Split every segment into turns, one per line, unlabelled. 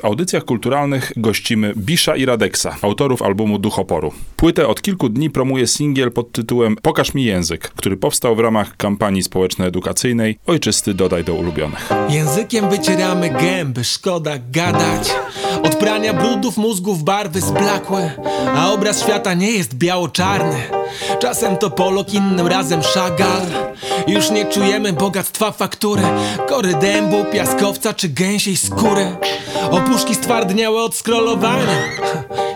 W audycjach kulturalnych gościmy Bisza i Radeksa, autorów albumu Duchoporu. Płytę od kilku dni promuje singiel pod tytułem Pokaż mi język, który powstał w ramach kampanii społeczno-edukacyjnej Ojczysty dodaj do ulubionych.
Językiem wycieramy gęby, szkoda gadać. Od prania brudów mózgów barwy zblakłe, a obraz świata nie jest biało-czarny. Czasem to Polok, innym razem Szagal. Już nie czujemy bogactwa faktury, kory dębu, piaskowca czy gęsiej skóry. Opuszki stwardniały od scrollowania.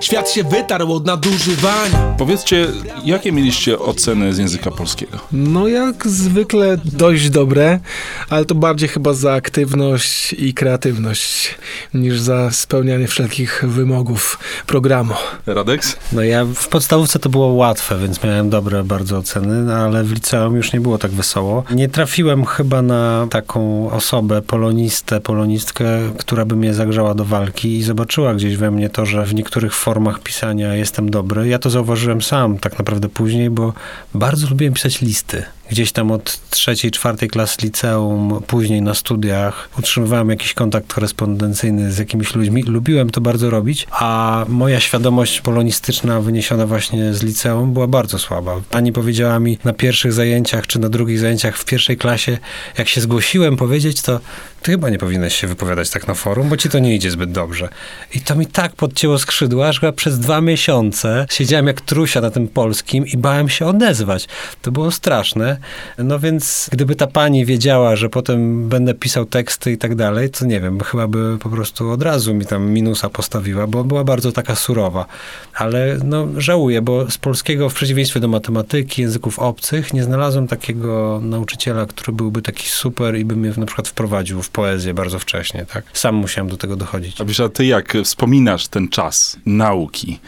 Świat się wytarł od nadużywania.
Powiedzcie, jakie mieliście oceny z języka polskiego?
No jak zwykle dość dobre, ale to bardziej chyba za aktywność i kreatywność niż za spełnianie wszelkich wymogów programu.
Radeks?
No ja w podstawówce to było łatwe, więc miałem dobre bardzo oceny, no ale w liceum już nie było tak wesoło. Nie trafiłem chyba na taką osobę, polonistę, polonistkę, która by mnie zagrzała do walki i zobaczyła gdzieś we mnie to, że w niektórych formach pisania jestem dobry. Ja to zauważyłem sam tak naprawdę później, bo bardzo lubiłem pisać listy. Gdzieś tam od trzeciej, czwartej klasy liceum, później na studiach utrzymywałem jakiś kontakt korespondencyjny z jakimiś ludźmi. Lubiłem to bardzo robić, a moja świadomość polonistyczna wyniesiona właśnie z liceum była bardzo słaba. Pani powiedziała mi na pierwszych zajęciach, czy na drugich zajęciach w pierwszej klasie, jak się zgłosiłem powiedzieć, to ty chyba nie powinieneś się wypowiadać tak na forum, bo ci to nie idzie zbyt dobrze. I to mi tak podcięło skrzydła, że przez dwa miesiące siedziałem jak trusia na tym polskim i bałem się odezwać. To było straszne. No więc gdyby ta pani wiedziała, że potem będę pisał teksty i tak dalej, to nie wiem, chyba by po prostu od razu mi tam minusa postawiła, bo była bardzo taka surowa. Ale no żałuję, bo z polskiego w przeciwieństwie do matematyki, języków obcych, nie znalazłem takiego nauczyciela, który byłby taki super i by mnie na przykład wprowadził w poezję bardzo wcześnie, tak? Sam musiałem do tego dochodzić.
A Bisza, ty jak wspominasz ten czas nauki,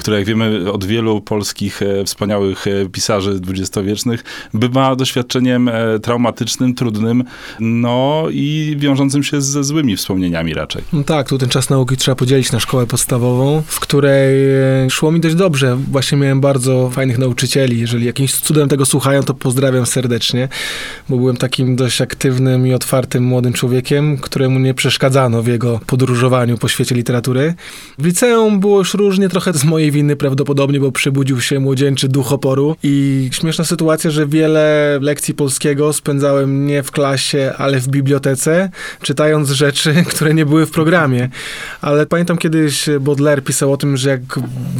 który jak wiemy od wielu polskich e, wspaniałych e, pisarzy dwudziestowiecznych bywa doświadczeniem e, traumatycznym, trudnym, no i wiążącym się ze złymi wspomnieniami raczej.
No tak, tu ten czas nauki trzeba podzielić na szkołę podstawową, w której e, szło mi dość dobrze. Właśnie miałem bardzo fajnych nauczycieli. Jeżeli jakimś cudem tego słuchają, to pozdrawiam serdecznie, bo byłem takim dość aktywnym i otwartym młodym człowiekiem, któremu nie przeszkadzano w jego podróżowaniu po świecie literatury. W liceum było już różnie, trochę z mojej winy prawdopodobnie, bo przybudził się młodzieńczy duch oporu i śmieszna sytuacja, że wiele lekcji polskiego spędzałem nie w klasie, ale w bibliotece, czytając rzeczy, które nie były w programie. Ale pamiętam kiedyś Baudelaire pisał o tym, że jak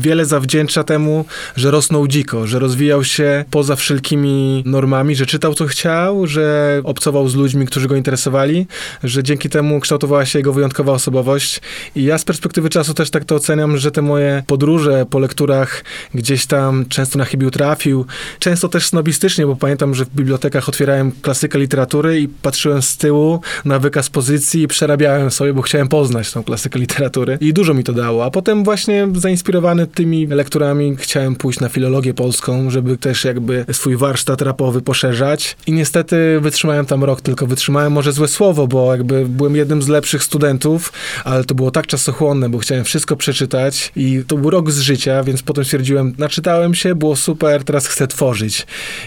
wiele zawdzięcza temu, że rosnął dziko, że rozwijał się poza wszelkimi normami, że czytał co chciał, że obcował z ludźmi, którzy go interesowali, że dzięki temu kształtowała się jego wyjątkowa osobowość. I ja z perspektywy czasu też tak to oceniam, że te moje podróże po lekturach gdzieś tam często na chybił trafił, często też snobistycznie, bo pamiętam, że w bibliotekach otwierałem klasykę literatury i patrzyłem z tyłu na wykaz pozycji i przerabiałem sobie, bo chciałem poznać tą klasykę literatury. I dużo mi to dało. A potem właśnie zainspirowany tymi lekturami chciałem pójść na filologię polską, żeby też jakby swój warsztat rapowy poszerzać. I niestety wytrzymałem tam rok, tylko wytrzymałem może złe słowo, bo jakby byłem jednym z lepszych studentów, ale to było tak czasochłonne, bo chciałem wszystko przeczytać i to był rok z życia, więc potem stwierdziłem, naczytałem się, było super, teraz chcę tworzyć.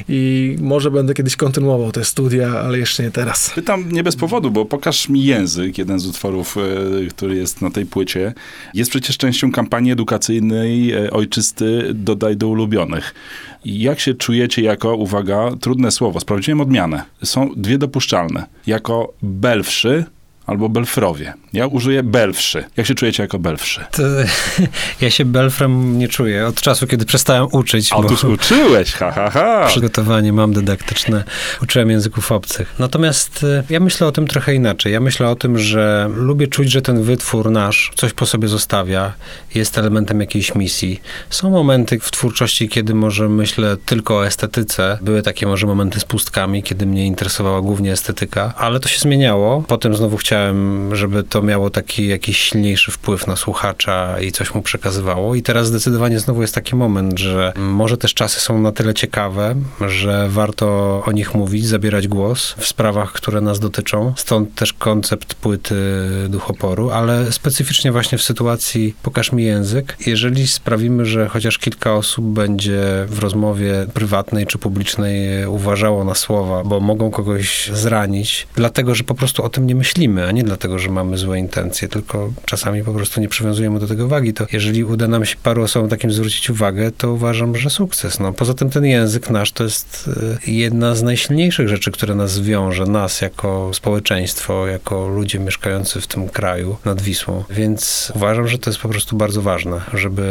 I może będę kiedyś kontynuował te studia, ale jeszcze nie teraz.
Pytam nie bez powodu, bo pokaż mi język, jeden z utworów, e, który jest na tej płycie. Jest przecież częścią kampanii edukacyjnej e, Ojczysty dodaj do ulubionych. Jak się czujecie jako, uwaga, trudne słowo, sprawdziłem odmianę. Są dwie dopuszczalne. Jako belwszy albo belfrowie. Ja użyję belwszy. Jak się czujecie jako belwszy?
To, ja się belfrem nie czuję od czasu, kiedy przestałem uczyć. bo-
Otóż uczyłeś, ha, ha, ha.
Przygotowanie mam dydaktyczne, uczyłem języków obcych. Natomiast y, ja myślę o tym trochę inaczej. Ja myślę o tym, że lubię czuć, że ten wytwór nasz coś po sobie zostawia, jest elementem jakiejś misji. Są momenty w twórczości, kiedy może myślę tylko o estetyce. Były takie może momenty z pustkami, kiedy mnie interesowała głównie estetyka, ale to się zmieniało. Potem znowu chciałem chciałem, żeby to miało taki jakiś silniejszy wpływ na słuchacza i coś mu przekazywało. I teraz zdecydowanie znowu jest taki moment, że może też czasy są na tyle ciekawe, że warto o nich mówić, zabierać głos w sprawach, które nas dotyczą. Stąd też koncept płyty duchoporu, ale specyficznie właśnie w sytuacji Pokaż mi język. Jeżeli sprawimy, że chociaż kilka osób będzie w rozmowie prywatnej czy publicznej uważało na słowa, bo mogą kogoś zranić, dlatego, że po prostu o tym nie myślimy, a nie dlatego, że mamy złe intencje, tylko czasami po prostu nie przywiązujemy do tego wagi, to jeżeli uda nam się paru osobom takim zwrócić uwagę, to uważam, że sukces. No, poza tym ten język nasz to jest y, jedna z najsilniejszych rzeczy, które nas wiąże, nas jako społeczeństwo, jako ludzie mieszkający w tym kraju nad Wisłą. Więc uważam, że to jest po prostu bardzo ważne, żeby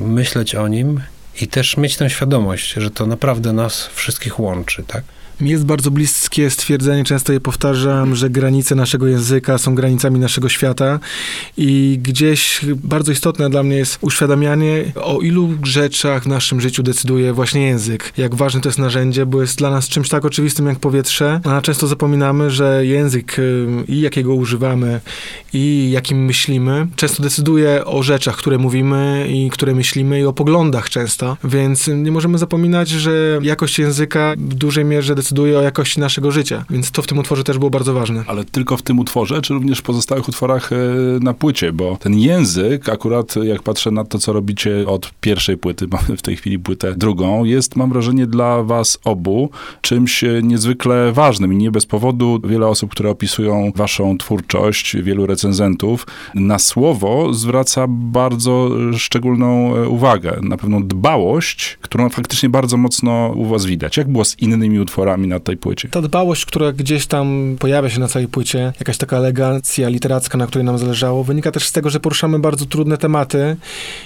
myśleć o nim i też mieć tę świadomość, że to naprawdę nas wszystkich łączy, tak?
Mi jest bardzo bliskie stwierdzenie, często je powtarzam, że granice naszego języka są granicami naszego świata i gdzieś bardzo istotne dla mnie jest uświadamianie, o ilu rzeczach w naszym życiu decyduje właśnie język. Jak ważne to jest narzędzie, bo jest dla nas czymś tak oczywistym jak powietrze, a często zapominamy, że język i jakiego używamy i jakim myślimy, często decyduje o rzeczach, które mówimy i które myślimy i o poglądach często, więc nie możemy zapominać, że jakość języka w dużej mierze decyduje decyduje o jakości naszego życia. Więc to w tym utworze też było bardzo ważne.
Ale tylko w tym utworze, czy również w pozostałych utworach e, na płycie? Bo ten język, akurat jak patrzę na to, co robicie od pierwszej płyty, mamy w tej chwili płytę drugą, jest, mam wrażenie, dla was obu czymś e, niezwykle ważnym. I nie bez powodu wiele osób, które opisują waszą twórczość, wielu recenzentów, na słowo zwraca bardzo szczególną e, uwagę, na pewną dbałość, którą faktycznie bardzo mocno u was widać. Jak było z innymi utworami? Na tej płycie.
Ta dbałość, która gdzieś tam pojawia się na całej płycie, jakaś taka elegancja literacka, na której nam zależało, wynika też z tego, że poruszamy bardzo trudne tematy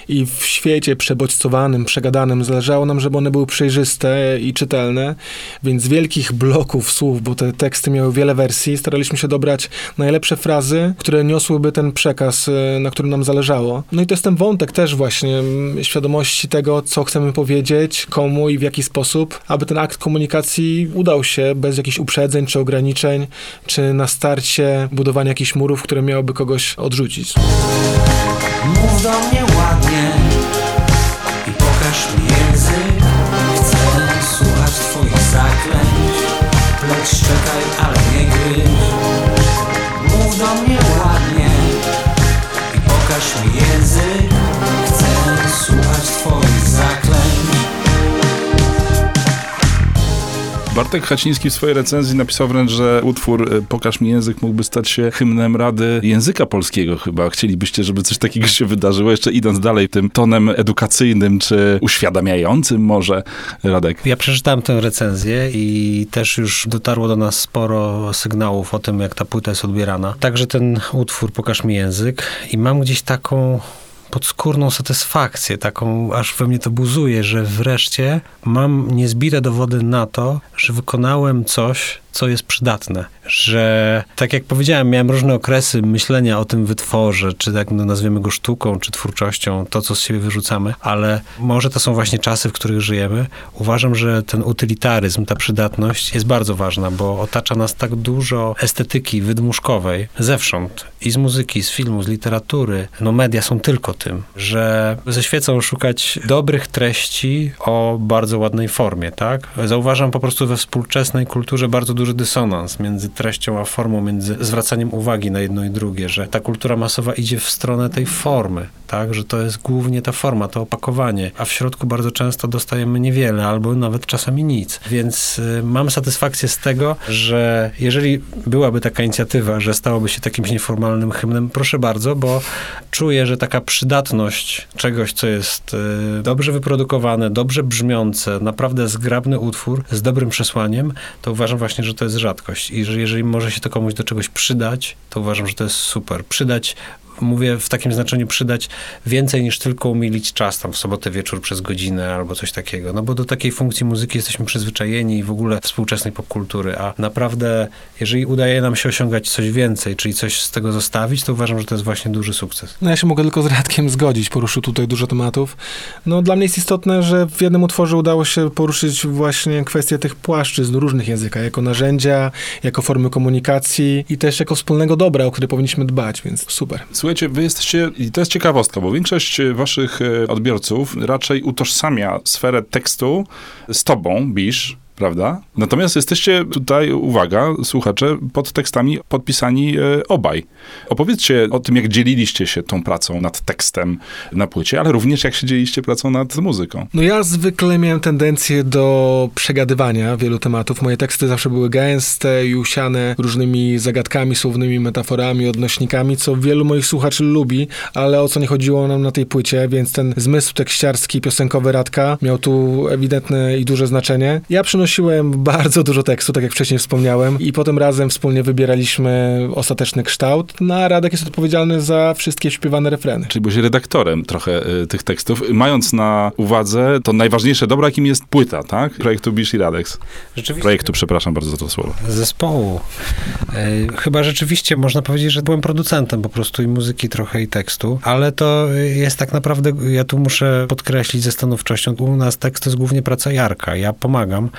i w świecie przebodźcowanym, przegadanym zależało nam, żeby one były przejrzyste i czytelne, więc z wielkich bloków słów, bo te teksty miały wiele wersji, staraliśmy się dobrać najlepsze frazy, które niosłyby ten przekaz, e, na którym nam zależało. No i to jest ten wątek też właśnie świadomości tego, co chcemy powiedzieć, komu i w jaki sposób, aby ten akt komunikacji udał się bez jakichś uprzedzeń czy ograniczeń, czy na starcie budowania jakichś murów, które miałyby kogoś odrzucić. Mów do mnie ładnie
Bartek Haciński w swojej recenzji napisał wręcz, że utwór e, Pokaż mi język mógłby stać się hymnem Rady Języka Polskiego chyba. Chcielibyście, żeby coś takiego się wydarzyło, jeszcze idąc dalej tym tonem edukacyjnym, czy uświadamiającym może, Radek?
Ja przeczytałem tę recenzję i też już dotarło do nas sporo sygnałów o tym, jak ta płyta jest odbierana. Także ten utwór Pokaż mi język i mam gdzieś taką podskórną satysfakcję, taką aż we mnie to buzuje, że wreszcie mam niezbite dowody na to, że wykonałem coś, co jest przydatne. Że, tak jak powiedziałem, miałem różne okresy myślenia o tym wytworze, czy tak no, nazwiemy go sztuką, czy twórczością, to, co z siebie wyrzucamy, ale może to są właśnie czasy, w których żyjemy. Uważam, że ten utylitaryzm, ta przydatność jest bardzo ważna, bo otacza nas tak dużo estetyki wydmuszkowej zewsząd. I z muzyki, z filmu, z literatury. No media są tylko tym, że ze świecą szukać dobrych treści o bardzo ładnej formie, tak? Zauważam po prostu we współczesnej kulturze bardzo duży dysonans między treścią a formą, między zwracaniem uwagi na jedno i drugie, że ta kultura masowa idzie w stronę tej formy, tak, że to jest głównie ta forma, to opakowanie, a w środku bardzo często dostajemy niewiele, albo nawet czasami nic. Więc y, mam satysfakcję z tego, że jeżeli byłaby taka inicjatywa, że stałoby się takimś nieformalnym hymnem, proszę bardzo, bo czuję, że taka przydatność czegoś, co jest y, dobrze wyprodukowane, dobrze brzmiące, naprawdę zgrabny utwór z dobrym przesłaniem, to uważam właśnie, że to jest rzadkość i że jeżeli może się to komuś do czegoś przydać, to uważam, że to jest super. Przydać mówię w takim znaczeniu przydać więcej niż tylko umilić czas tam w sobotę wieczór przez godzinę albo coś takiego. No bo do takiej funkcji muzyki jesteśmy przyzwyczajeni i w ogóle współczesnej popkultury, a naprawdę jeżeli udaje nam się osiągać coś więcej, czyli coś z tego zostawić, to uważam, że to jest właśnie duży sukces.
No ja się mogę tylko z Radkiem zgodzić, poruszył tutaj dużo tematów. No dla mnie jest istotne, że w jednym utworze udało się poruszyć właśnie kwestię tych płaszczyzn różnych języka, jako narzędzia, jako formy komunikacji i też jako wspólnego dobra, o które powinniśmy dbać, więc super.
Słuchajcie, wy jesteście, i to jest ciekawostka, bo większość waszych e, odbiorców raczej utożsamia sferę tekstu z tobą, Bisz, prawda? Natomiast jesteście tutaj, uwaga, słuchacze, pod tekstami podpisani e, obaj. Opowiedzcie o tym, jak dzieliliście się tą pracą nad tekstem na płycie, ale również jak się dzieliliście pracą nad muzyką.
No ja zwykle miałem tendencję do przegadywania wielu tematów. Moje teksty zawsze były gęste i usiane różnymi zagadkami, słownymi metaforami, odnośnikami, co wielu moich słuchaczy lubi, ale o co nie chodziło nam na tej płycie, więc ten zmysł tekściarski, piosenkowy Radka miał tu ewidentne i duże znaczenie. Ja przynosiłem bardzo dużo tekstu, tak jak wcześniej wspomniałem, i potem razem wspólnie wybieraliśmy ostateczny kształt, no a Radek jest odpowiedzialny za wszystkie śpiewane refreny.
Czyli byłeś redaktorem trochę y, tych tekstów, mając na uwadze to najważniejsze dobro, jakim jest płyta, tak? Projektu Bisz i Radex.
Rzeczywiście.
Projektu, przepraszam bardzo za to słowo.
Zespołu. E, chyba rzeczywiście można powiedzieć, że byłem producentem po prostu i muzyki trochę i tekstu, ale to jest tak naprawdę, ja tu muszę podkreślić ze stanowczością, u nas tekst to jest głównie praca Jarka, ja pomagam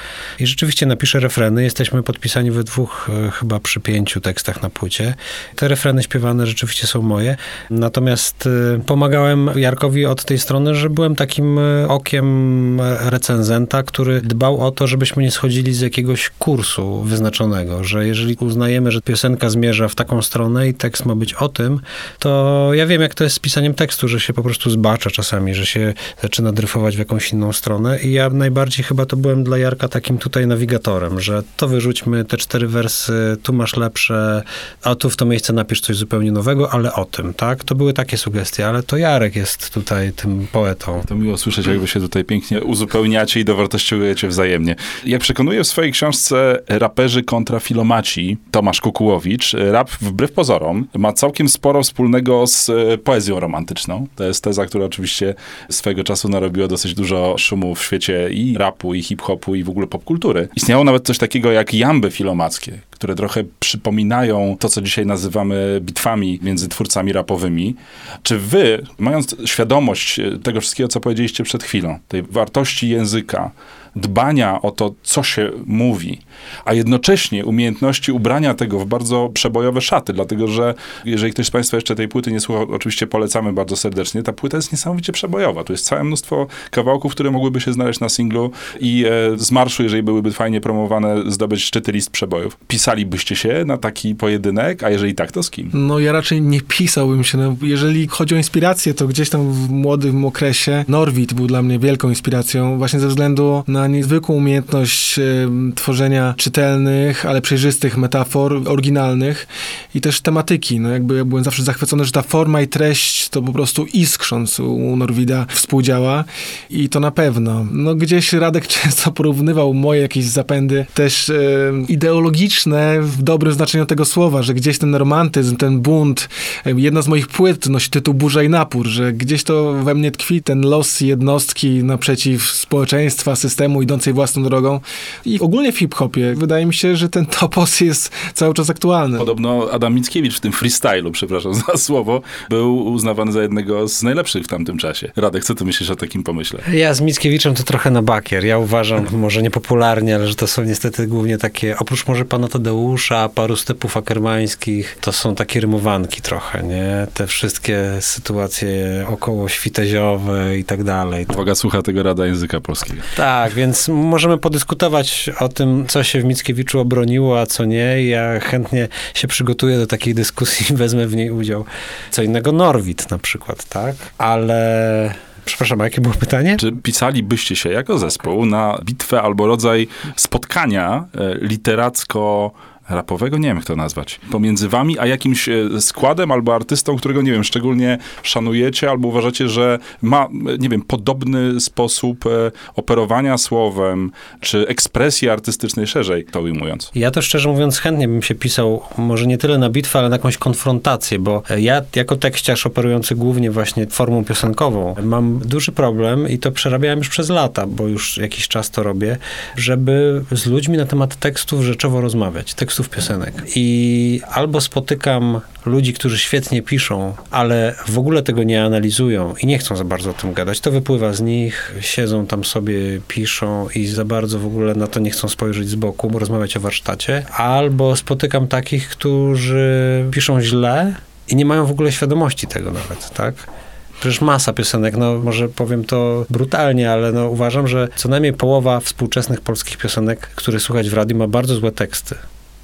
i rzeczywiście napiszę refreny, jesteśmy podpisani we dwóch, e, chyba przy pięciu tekstach na płycie. Te refreny śpiewane rzeczywiście są moje, natomiast e, pomagałem Jarkowi od tej strony, że byłem takim e, okiem recenzenta, który dbał o to, żebyśmy nie schodzili z jakiegoś kursu wyznaczonego, że jeżeli uznajemy, że piosenka zmierza w taką stronę i tekst ma być o tym, to ja wiem, jak to jest z pisaniem tekstu, że się po prostu zbacza czasami, że się zaczyna dryfować w jakąś inną stronę. I ja najbardziej chyba to byłem dla Jarka takim tutaj nawigatorem, że to wyrzućmy te cztery wersy, tu masz lepsze, a tu w to miejsce napisz coś zupełnie nowego, ale o tym, tak? To były takie sugestie, ale to Jarek jest tutaj tym poetą.
To miło słyszeć, jakby się tutaj pięknie uzupełniacie i dowartościujecie wzajemnie. Jak przekonuje w swojej książce Raperzy kontra filomaci Tomasz Kukułowicz, rap wbrew pozorom ma całkiem sporo wspólnego z e, poezją romantyczną. To jest teza, która oczywiście swego czasu narobiła dosyć dużo szumu w świecie i rapu, i hip-hopu, i w ogóle popkultury. Istniało nawet coś takiego jak jamby filomackie, które trochę przypominają to, co dzisiaj nazywamy bitwami między twórcami rapowymi. Czy wy, mając świadomość e, tego wszystkiego, co powiedzieliście przed chwilą, tej wartości języka, dbania o to, co się mówi, a jednocześnie umiejętności ubrania tego w bardzo przebojowe szaty, dlatego że jeżeli ktoś z Państwa jeszcze tej płyty nie słuchał, oczywiście polecamy bardzo serdecznie, ta płyta jest niesamowicie przebojowa. Tu jest całe mnóstwo kawałków, które mogłyby się znaleźć na singlu i e, z marszu, jeżeli byłyby fajnie promowane, zdobyć szczyty list przebojów. Pisalibyście się na taki pojedynek, a jeżeli tak, to z kim?
No ja raczej nie pisałbym się. No, jeżeli chodzi o inspirację, to gdzieś tam w młodym okresie Norwid był dla mnie wielką inspiracją, właśnie ze względu na niezwykłą umiejętność tworzenia czytelnych, ale przejrzystych metafor, oryginalnych i też tematyki. No jakby ja byłem zawsze zachwycony, że ta forma i treść to po prostu iskrząc u Norwida współdziała i to na pewno. No gdzieś Radek często porównywał moje jakieś zapędy też ideologiczne w dobrym znaczeniu tego słowa, że gdzieś ten romantyzm, ten bunt, jedna z moich płyt nosi tytuł Burza i Napór, że gdzieś to we mnie tkwi ten los jednostki naprzeciw społeczeństwa, systemu idącej własną drogą i ogólnie w hip-hopie wydaje mi się, że ten topos jest cały czas aktualny.
Podobno Adam Mickiewicz w tym freestylu, przepraszam za słowo, był uznawany za jednego z najlepszych w tamtym czasie. Radek, co ty myślisz o takim pomyśle?
Ja z Mickiewiczem to trochę na bakier. Ja uważam, może niepopularnie, ale że to są niestety głównie takie, oprócz może pana Tadeusza, paru stepów akermańskich, to są takie rymowanki trochę, nie? Te wszystkie sytuacje około świteziowe i tak dalej.
Uwaga, słucha tego Rada Języka Polskiego.
Tak, więc możemy podyskutować o tym, co się w Mickiewiczu obroniło, a co nie. Ja chętnie się przygotuję do takiej dyskusji i wezmę w niej udział. Co innego Norwid na przykład, tak? Ale... Przepraszam, a jakie było pytanie?
Czy pisalibyście się jako zespół na bitwę albo rodzaj spotkania e, literacko rapowego, nie wiem jak to nazwać, pomiędzy wami a jakimś e, składem albo artystą, którego, nie wiem, szczególnie szanujecie albo uważacie, że ma, e, nie wiem, podobny sposób e, operowania słowem, czy ekspresji artystycznej szerzej to ujmując.
Ja to szczerze mówiąc chętnie bym się pisał, może nie tyle na bitwę, ale na jakąś konfrontację, bo ja jako tekściarz operujący głównie właśnie formą piosenkową, mam duży problem i to przerabiałem już przez lata, bo już jakiś czas to robię, żeby z ludźmi na temat tekstów rzeczowo rozmawiać, tekstów piosenek. I albo spotykam ludzi, którzy świetnie piszą, ale w ogóle tego nie analizują i nie chcą za bardzo o tym gadać. To wypływa z nich, siedzą tam sobie, piszą i za bardzo w ogóle na to nie chcą spojrzeć z boku, rozmawiać o warsztacie. Albo spotykam takich, którzy piszą źle i nie mają w ogóle świadomości tego nawet, tak? Przecież masa piosenek, no może powiem to brutalnie, ale no uważam, że co najmniej połowa współczesnych polskich piosenek, które słuchać w radiu, ma bardzo złe teksty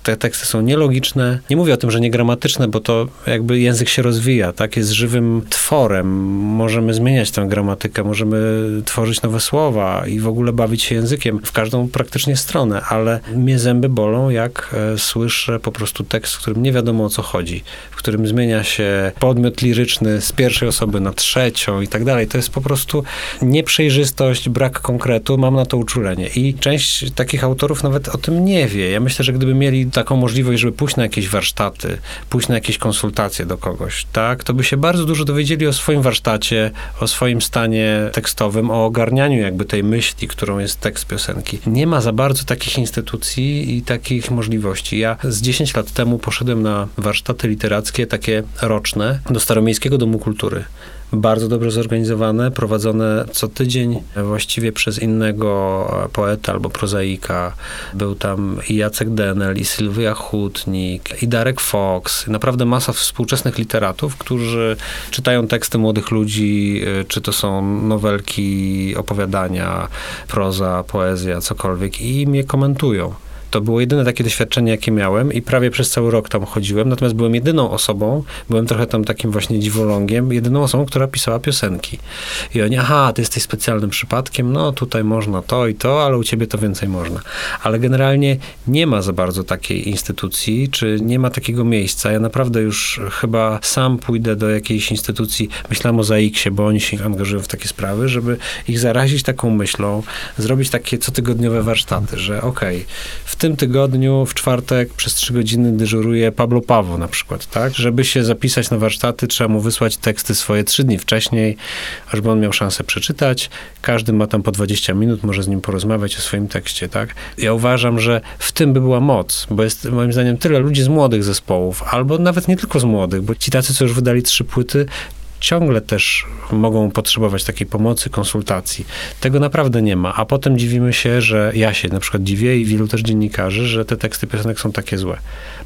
te teksty są nielogiczne. Nie mówię o tym, że niegramatyczne, bo to jakby język się rozwija, tak? Jest żywym tworem. Możemy zmieniać tę gramatykę, możemy tworzyć nowe słowa i w ogóle bawić się językiem w każdą praktycznie stronę, ale mnie zęby bolą, jak e, słyszę po prostu tekst, w którym nie wiadomo o co chodzi, w którym zmienia się podmiot liryczny z pierwszej osoby na trzecią i tak dalej. To jest po prostu nieprzejrzystość, brak konkretu, mam na to uczulenie. I część takich autorów nawet o tym nie wie. Ja myślę, że gdyby mieli taką możliwość, żeby pójść na jakieś warsztaty, pójść na jakieś konsultacje do kogoś, tak, to by się bardzo dużo dowiedzieli o swoim warsztacie, o swoim stanie tekstowym, o ogarnianiu jakby tej myśli, którą jest tekst piosenki. Nie ma za bardzo takich instytucji i takich możliwości. Ja z 10 lat temu poszedłem na warsztaty literackie, takie roczne, do Staromiejskiego Domu Kultury bardzo dobrze zorganizowane, prowadzone co tydzień właściwie przez innego poeta albo prozaika. Był tam i Jacek Denel, i Sylwia Hutnik, i Darek Fox. Naprawdę masa współczesnych literatów, którzy czytają teksty młodych ludzi, y, czy to są nowelki, opowiadania, proza, poezja, cokolwiek i mnie komentują. To było jedyne takie doświadczenie, jakie miałem i prawie przez cały rok tam chodziłem. Natomiast byłem jedyną osobą, byłem trochę tam takim właśnie dziwolągiem, jedyną osobą, która pisała piosenki. I oni, aha, ty jesteś specjalnym przypadkiem, no tutaj można to i to, ale u ciebie to więcej można. Ale generalnie nie ma za bardzo takiej instytucji, czy nie ma takiego miejsca. Ja naprawdę już chyba sam pójdę do jakiejś instytucji, myślałem o ZAIKS-ie, bo oni się angażują w takie sprawy, żeby ich zarazić taką myślą, zrobić takie cotygodniowe warsztaty, że okej, okay, tym tygodniu w czwartek przez trzy godziny dyżuruje Pablo Pawo na przykład, tak? Żeby się zapisać na warsztaty, trzeba mu wysłać teksty swoje trzy dni wcześniej, żeby on miał szansę przeczytać. Każdy ma tam po 20 minut, może z nim porozmawiać o swoim tekście, tak? Ja uważam, że w tym by była moc, bo jest moim zdaniem tyle ludzi z młodych zespołów, albo nawet nie tylko z młodych, bo ci tacy, co już wydali trzy płyty, ciągle też mogą potrzebować takiej pomocy, konsultacji. Tego naprawdę nie ma. A potem dziwimy się, że ja się na przykład dziwię i wielu też dziennikarzy, że te teksty piosenek są takie złe.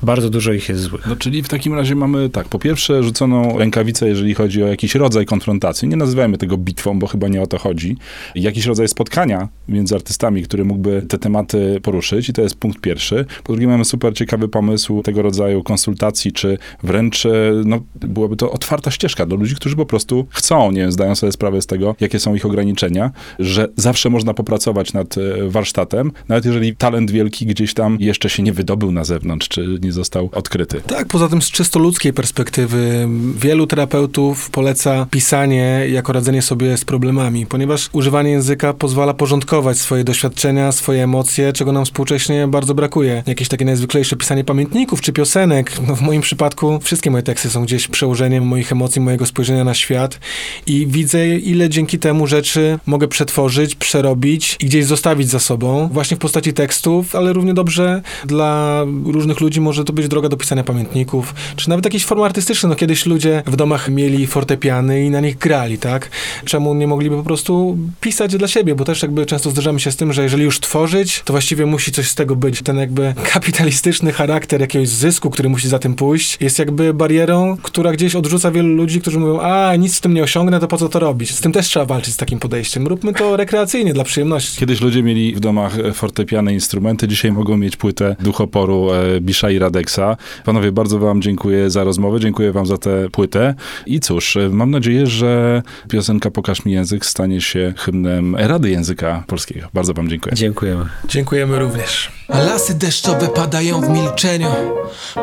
Bardzo dużo ich jest złych.
No czyli w takim razie mamy tak, po pierwsze rzuconą rękawicę, jeżeli chodzi o jakiś rodzaj konfrontacji. Nie nazywajmy tego bitwą, bo chyba nie o to chodzi. Jakiś rodzaj spotkania między artystami, który mógłby te tematy poruszyć i to jest punkt pierwszy. Po drugie mamy super ciekawy pomysł tego rodzaju konsultacji, czy wręcz no, byłaby to otwarta ścieżka do ludzi, którzy po prostu chcą, nie wiem, zdają sobie sprawę z tego, jakie są ich ograniczenia, że zawsze można popracować nad e, warsztatem, nawet jeżeli talent wielki gdzieś tam jeszcze się nie wydobył na zewnątrz, czy nie został odkryty.
Tak, poza tym z czysto ludzkiej perspektywy wielu terapeutów poleca pisanie jako radzenie sobie z problemami, ponieważ używanie języka pozwala porządkować swoje doświadczenia, swoje emocje, czego nam współcześnie bardzo brakuje. Jakieś takie najzwyklejsze pisanie pamiętników czy piosenek. No w moim przypadku wszystkie moje teksty są gdzieś przełożeniem moich emocji, mojego spojrzenia na świat i widzę, ile dzięki temu rzeczy mogę przetworzyć, przerobić i gdzieś zostawić za sobą, właśnie w postaci tekstów, ale równie dobrze dla różnych ludzi może to być droga do pisania pamiętników, czy nawet jakieś formy artystyczne. No kiedyś ludzie w domach mieli fortepiany i na nich grali, tak? Czemu nie mogliby po prostu pisać dla siebie, bo też jakby często zderzamy się z tym, że jeżeli już tworzyć, to właściwie musi coś z tego być. Ten jakby kapitalistyczny charakter jakiegoś zysku, który musi za tym pójść, jest jakby barierą, która gdzieś odrzuca wielu ludzi, którzy mówią, a nic z tym nie osiągnę, to po co to robić? Z tym też trzeba walczyć, z takim podejściem. Róbmy to rekreacyjnie, dla przyjemności.
Kiedyś ludzie mieli w domach e, fortepiane instrumenty, dzisiaj mogą mieć płytę duchoporu e, Bisza i Radeksa. Panowie, bardzo wam dziękuję za rozmowę, dziękuję wam za tę płytę i cóż, e, mam nadzieję, że piosenka Pokaż mi język stanie się hymnem Rady Języka Polskiego. Bardzo wam dziękuję.
Dziękujemy.
Dziękujemy również. A lasy deszczowe padają w milczeniu.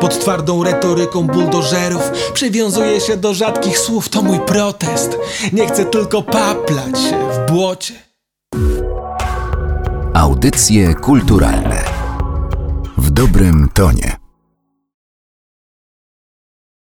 Pod twardą retoryką buldożerów Przywiązuję się do rzadkich słów, to mój protest. Nie chcę tylko paplać się w błocie.
Audycje kulturalne. W dobrym tonie.